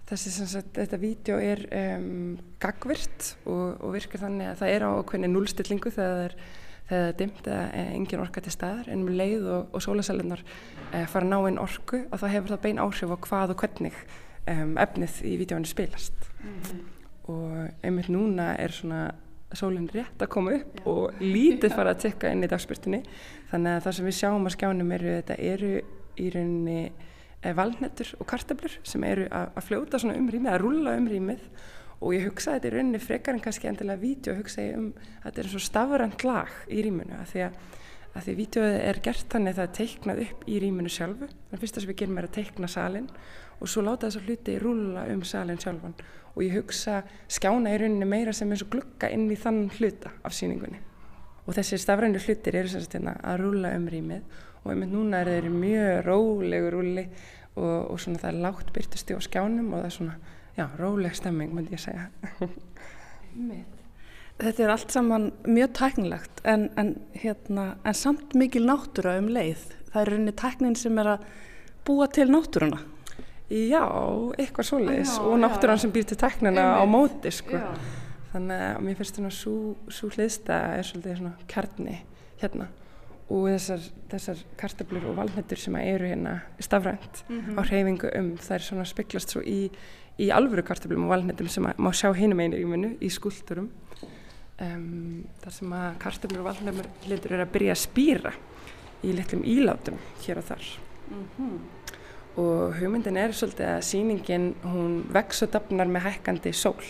þessi sagt, þetta vídeo er um, gagvirt og, og virkar þannig að það er á hvernig núlstillingu þegar það er, þegar það er dimt eða engin orka til staðar en með leið og, og sólasalinnar e, eh, fara að ná einn orku og þá hefur það bein áhrif á hvað og hvernig um, efnið í vídeoinu spilast. Mm -hmm. Og einmitt núna er svona sólinn rétt að koma upp Já. og lítið fara að tekka inn í dagspyrtunni þannig að það sem við sjáum á skjánum eru þetta eru í rauninni eh, valnettur og kartablur sem eru að, að fljóta svona um rýmið, að rulla um rýmið og ég hugsaði þetta í rauninni frekar en kannski endilega vídeo, hugsaði um að þetta er svona stafrand lag í rýmunu að því að, að því að vídeoið er gert þannig að það er teiknað upp í rýmunu sjálfu þannig að fyrsta sem við gerum er að teikna salin og svo láta þessa hluti rulla um salin sjálfan og ég hugsa skjána í rauninni meira sem eins og glukka inn í þann hluta af síningunni. Og þessir stafrænu hlutir eru sérst hérna að rúla um rýmið og einmitt núna er þeir mjög rólegu rúli og, og svona það er lágt byrtusti á skjánum og það er svona, já, róleg stemming, myndi ég segja. Þetta er allt saman mjög tæknilegt en, en, hérna, en samt mikil náttúra um leið. Það er rauninni tæknin sem er að búa til náttúruna. Já, eitthvað svoleiðis og náttúrann sem býr til teknina á móti sko. Þannig að mér finnst svona svo hliðsta er svolítið svona kjarni hérna og þessar, þessar kartablur og valnettur sem eru hérna stafrænt mm -hmm. á hreyfingu um það er svona spiklast svo í, í alvöru kartablum og valnettum sem má sjá hinum einir í munu í skuldurum um, þar sem að kartablur og valnettur eru að byrja að spýra í litlum ílátum hér og þar mm -hmm og hugmyndin er svolítið að síningin hún vex og dafnar með hækkandi sól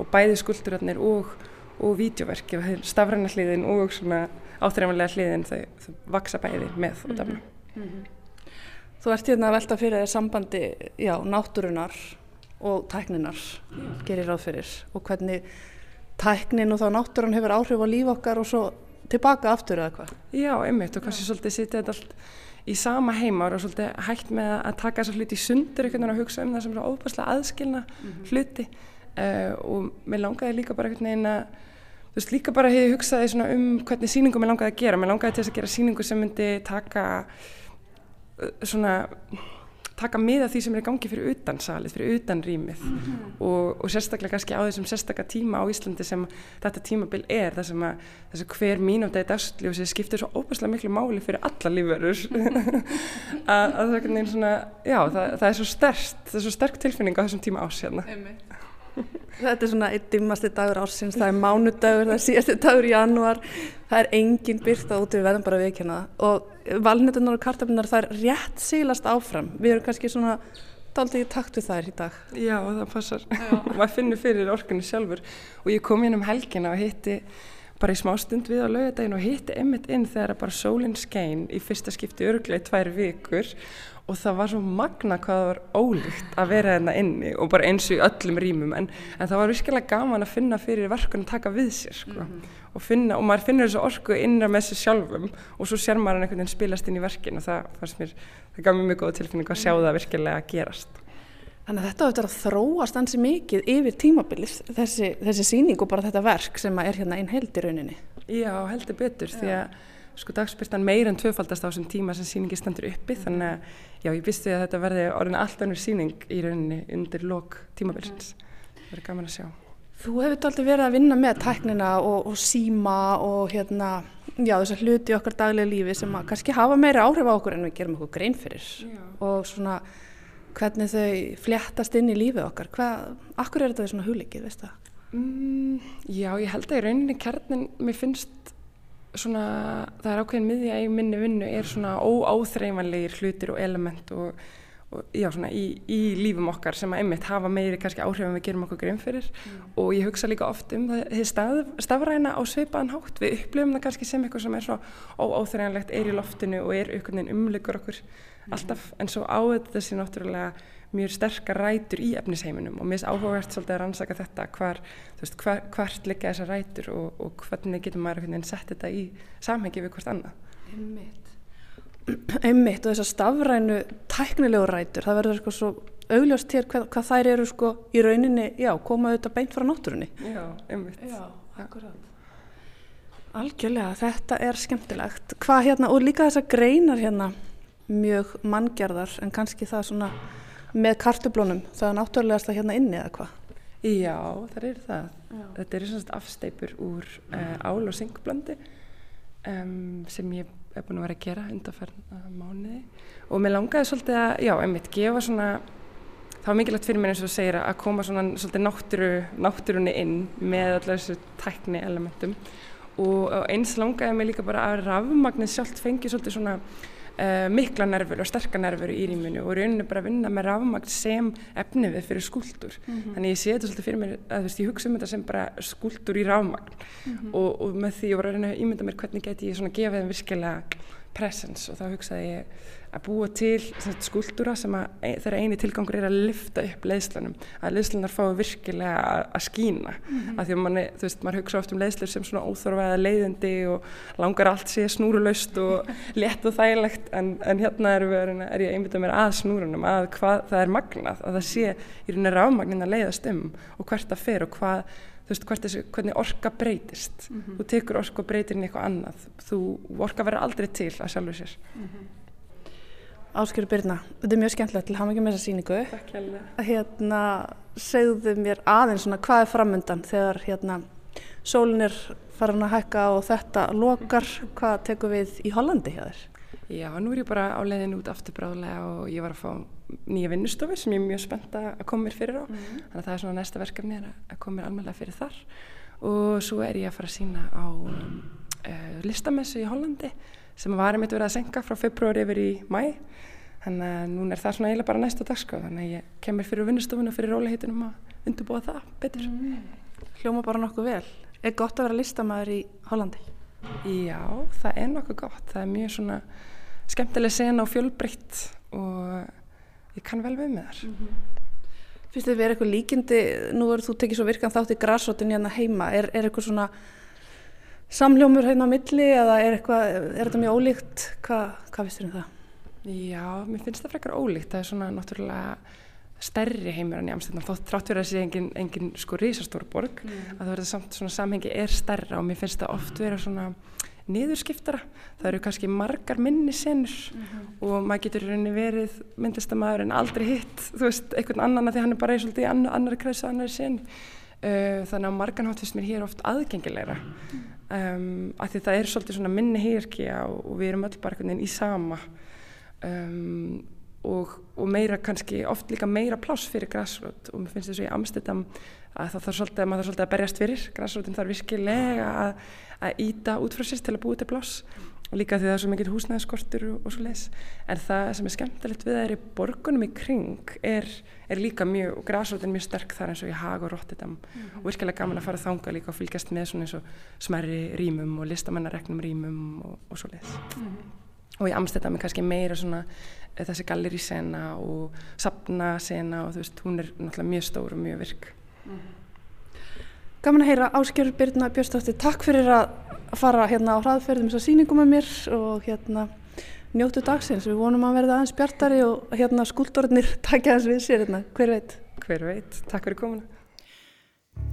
og bæði skuldurarnir og, og vídeoverki, stafræna hliðin og svona áþreifanlega hliðin þau, þau vaksa bæði með og dafna. Mm -hmm. Þú ert hérna að velta fyrir þér sambandi, já, náttúrunar og tækninar, gerir ráð fyrir og hvernig tæknin og þá náttúrun hefur áhrif á líf okkar og svo tilbaka aftur eða hvað? Já, einmitt og kannski svolítið sitja þetta allt í sama heimar og svolítið hægt með að taka þessar hluti í sundur einhvern veginn að hugsa um það sem er óbærslega aðskilna mm -hmm. hluti uh, og mér langaði líka bara einhvern veginn að þú veist líka bara hefði hugsaði svona um hvernig síningu mér langaði að gera, mér langaði til þess að gera síningu sem myndi taka uh, svona taka miða því sem er í gangi fyrir utan salið, fyrir utan rýmið mm -hmm. og, og sérstaklega kannski á þessum sérstaklega tíma á Íslandi sem þetta tímabil er sem að hver mínúta í dagsljósi skiptir svo óbærslega miklu máli fyrir alla lífverður að, að svona, já það, það er svo sterkt, það er svo sterk tilfinning á þessum tíma ás hérna. Þetta er svona einn dimmasti dagur ársins, það er mánudagur, það er síðasti dagur í januar, það er engin byrta út við verðum bara að veikina og valnetunar og kartaflunar það er rétt sílast áfram, við erum kannski svona daldið í takt við þær í dag. Já það passar, maður finnur fyrir orkunni sjálfur. Og ég kom inn um helgina og hitti bara í smá stund við á laugadagin og hitti Emmett inn þegar bara sólinn skein í fyrsta skipti örglega í tvær vikur og það var svo magna hvað það var ólíkt að vera hérna inni og bara eins og í öllum rýmum en, en það var virkilega gaman að finna fyrir verkun að taka við sér sko. mm -hmm. og, finna, og maður finnur þessu orku innra með sér sjálfum og svo sér maður einhvern veginn spilast inn í verkin og það fannst mér, það gaf mér mjög góða tilfinning að sjá það virkilega að gerast Þannig að þetta á að þróast ansi mikið yfir tímabilið þessi, þessi síning og bara þetta verk sem er hérna einn held í rauninni Já, heldur betur Já. því að sko dagspyrtan meir en tvöfaldast á þessum tíma sem síningi standur uppi þannig að já, ég visti að þetta verði orðin allt önnur síning í rauninni undir lok tímabilsins. Það verður gaman að sjá. Þú hefur alltaf verið að vinna með tæknina og, og síma og hérna, já þessar hluti í okkar daglega lífi sem að kannski hafa meira áhrif á okkur en við gerum okkur grein fyrir já. og svona hvernig þau fléttast inn í lífið okkar. Hvað, akkur er þetta svona hugleikið, veist það? Mm, já, ég held að í rauninni kjarnin mér finnst svona, það er ákveðin miðja í minni vinnu er svona óáþreifanlegir hlutir og element og, og já, svona í, í lífum okkar sem að einmitt hafa meiri kannski áhrif en við gerum okkur grein fyrir mm. og ég hugsa líka oft um það staf, stafræna á sveipaðan hátt við upplifum það kannski sem eitthvað sem er svona óáþreifanlegt er í loftinu og er umlegur okkur mm. alltaf en svo á þetta þessi náttúrulega mjög sterkar rætur í efnisheiminum og mér finnst áhugavert svolítið að rannsaka þetta hvar, veist, hvar, hvert liggja þessar rætur og, og hvernig getur maður að setja þetta í samhengi við hvert annað. Einmitt. Einmitt og þessar stafrænu tæknilegu rætur, það verður eitthvað svo augljóst hér hvað, hvað þær eru sko í rauninni, já, koma auðvitað beint frá náttúrunni. Já, einmitt. Já, akkurat. Algjörlega, þetta er skemmtilegt. Hvað hérna, og líka þessar greinar hérna, mjög manngjörðar en kannski það svona með kartublónum, það er náttúrulegast að hérna inni eða hvað? Já, það er það. Já. Þetta er svona afsteipur úr uh, ál og syngblandi um, sem ég hef búin að vera að gera undanferna mánuði og mér langaði svolítið að, já, einmitt, gefa svona það var mikilvægt fyrir mér eins og segir að koma svona svolítið náttúru, náttúrunni inn með allar þessu tækni elementum og eins langaði mér líka bara að rafmagnið sjálft fengi svolítið svona uh, mikla nervur og sterka nervur í rýminu og rauninni bara að vinna með rafmagn sem efni við fyrir skúldur mm -hmm. þannig ég sé þetta svolítið fyrir mér að þú veist ég hugsa um þetta sem bara skúldur í rafmagn mm -hmm. og, og með því ég voru að reyna að ímynda mér hvernig geti ég svona gefið þeim virkilega presence og þá hugsaði ég að búa til skúldúra sem að e, þeirra eini tilgangur er að lifta upp leiðslunum að leiðslunar fái virkilega að, að skína mm -hmm. af því að manni, þú veist, maður hugsa oft um leiðslur sem svona óþorfaða leiðindi og langar allt sé snúrulaust og létt og þægilegt en, en hérna er, við, er ég einbitað mér að snúrunum að hvað það er magnað að það sé í rauninni rámagnin að leiðast um og hvert það fer og hvað þú veist, þessi, hvernig orka breytist. Mm -hmm. þú tekur orka og breytir inn í eitthvað annað. Þú orka verður aldrei til að sjálfu sér. Mm -hmm. Áskjöru Byrna, þetta er mjög skemmtilegt. Til hafa ekki með þessa síningu Takk hjálpa Hérna, segðu mér aðeins svona hvað er framöndan þegar hérna sólinn er farin að hækka og þetta lokar, hvað tekur við í Hollandi hjá þér? Já, nú er ég bara á leiðin út aftur bráðlega og ég var að fá nýja vinnustofi sem ég er mjög spennt að koma mér fyrir á. Mm -hmm. þannig að það er svona næsta verkefni að koma mér almenna fyrir þar. Og svo er ég að fara að sína á uh, listamessu í Hollandi sem var einmitt verið að senka frá februari yfir í mæ þannig að núna er það svona eiginlega bara næsta dagskráð þannig að ég kemur fyrir vinnustofun og fyrir róliheitunum að undurbúa það betur. Mm. Hljóma bara nokkuð vel. Er gott að vera listamæður í Hollandi? Já, það er nokkuð gott. Það er mjög svona skemmtileg sena og fjölbreytt og ég kann vel við með þar mm -hmm. Fyrstu þið verið eitthvað líkindi nú er þú tekið svo virkan þátt í græsrótin hérna heima er, er eitthvað svona samljómur hérna á milli eða er, eitthvað, er þetta mjög ólíkt hvað, hvað finnst þér um það? Já, mér finnst það frekar ólíkt. Það er svona náttúrulega stærri heimur enn í Amsterdam. Þó trátt fyrir að sé engin, engin sko risastór borg, mm. að það verður samt svona samhengi er stærra og mér finnst það oft vera svona niðurskiptara. Það eru kannski margar minni senur mm -hmm. og maður getur rauninni verið myndlistamæður en aldrei hitt, þú veist, einhvern annan að því hann er bara í svolítið annar, annar kreisa, annar sen. Uh, þannig að marganhátt finnst mér hér oft aðgengilegra. Um, af því það er svolítið svona minni hýrki og, og við erum öll bara einhvern veginn í sama um, og, og meira kannski oft líka meira pláss fyrir græsrót og mér finnst þess að í Amsterdam að það þarf svolítið að maður þarf svolítið að berjast fyrir græsrótin þarf virkilega að, að íta út frá sér til að búið til pláss. Líka því það er svo mikið húsnæðiskortur og, og svo leiðis en það sem er skemmtilegt við það er í borgunum í kring er, er líka mjög, og græsrótin mjög sterk þar eins og í Hag og Rotterdam. Mm -hmm. og virkilega gaman að fara þanga líka og fylgjast með svona eins og smerri rýmum og listamannaregnum rýmum og, og svo leiðis mm -hmm og í Amsterdam er kannski meira svona eh, þessi gallerísena og sapnasena og þú veist, hún er náttúrulega mjög stór og mjög virk. Mm -hmm. Gaman að heyra Áskjörður Byrna Björnstóttir, takk fyrir að fara hérna á hraðferðum þess að síningum með mér og hérna njóttu dagsins, við vonum að verða aðeins bjartari og hérna skúldornir takja aðeins við sér hérna, hver veit? Hver veit, takk fyrir komuna.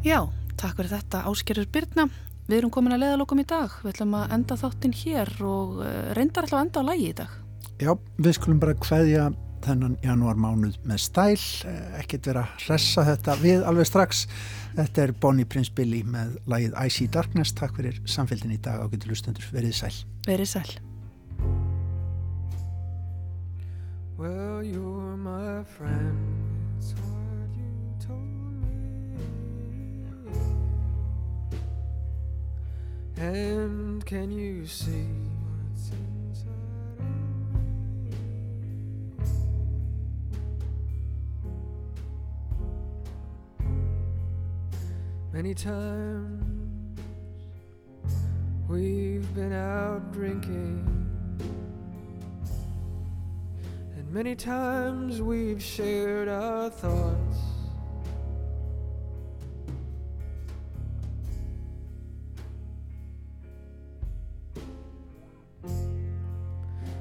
Já, takk fyrir þetta Áskjörður Byrna Við erum komin að leiðalokum í dag, við ætlum að enda þáttinn hér og eh, reyndar alltaf að enda á lægi í dag. Já, við skulum bara hvaðja þennan janúar mánuð með stæl, eh, ekkert vera að hressa þetta við alveg strax. Þetta er Bonnie Prince Billy með lægið I See Darkness. Takk fyrir samfélgin í dag á getur lustendur. Verið sæl. Verið sæl. Well, you're my friend And can you see Many times we've been out drinking, and Many times we've shared our thoughts.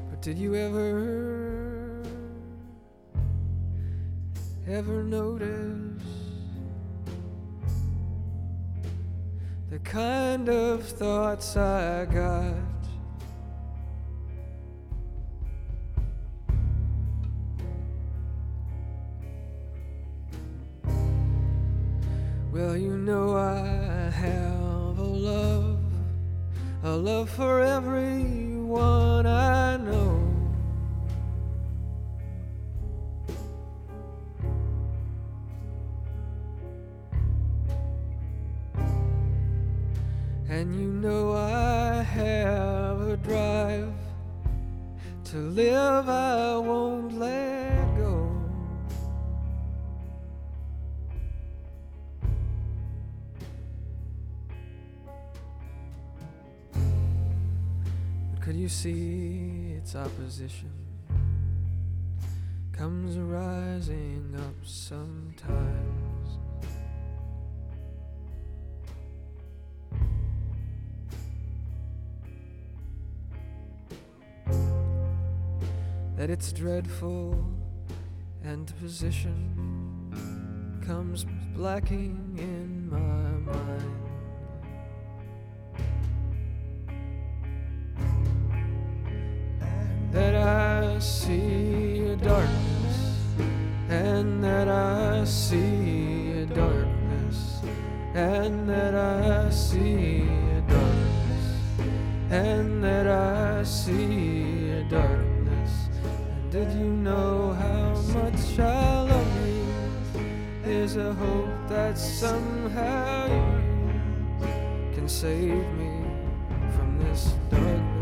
But did you ever, ever notice the kind of thoughts I got? Well, you know I have a love, a love for everyone I opposition comes rising up sometimes? That it's dreadful and position comes blacking in my mind. See a darkness, and that I see a darkness, and that I see a darkness, and that I see a darkness. And did you know how much I love you? Is a hope that somehow you can save me from this darkness.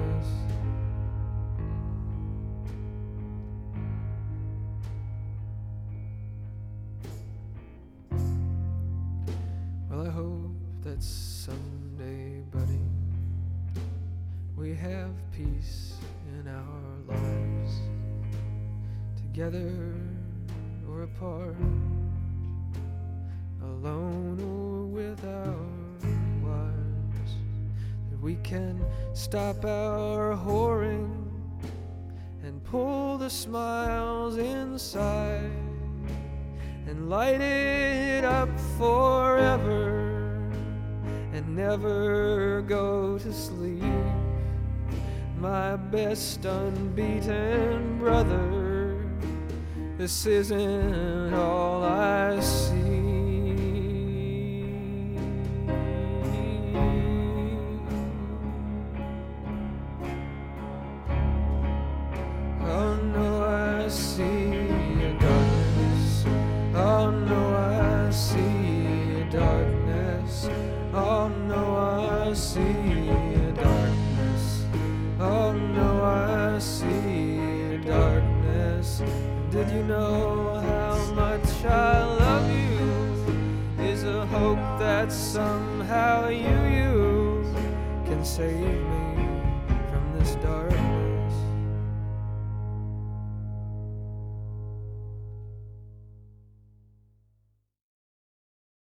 Stop our whoring and pull the smiles inside and light it up forever and never go to sleep. My best unbeaten brother, this isn't all I see.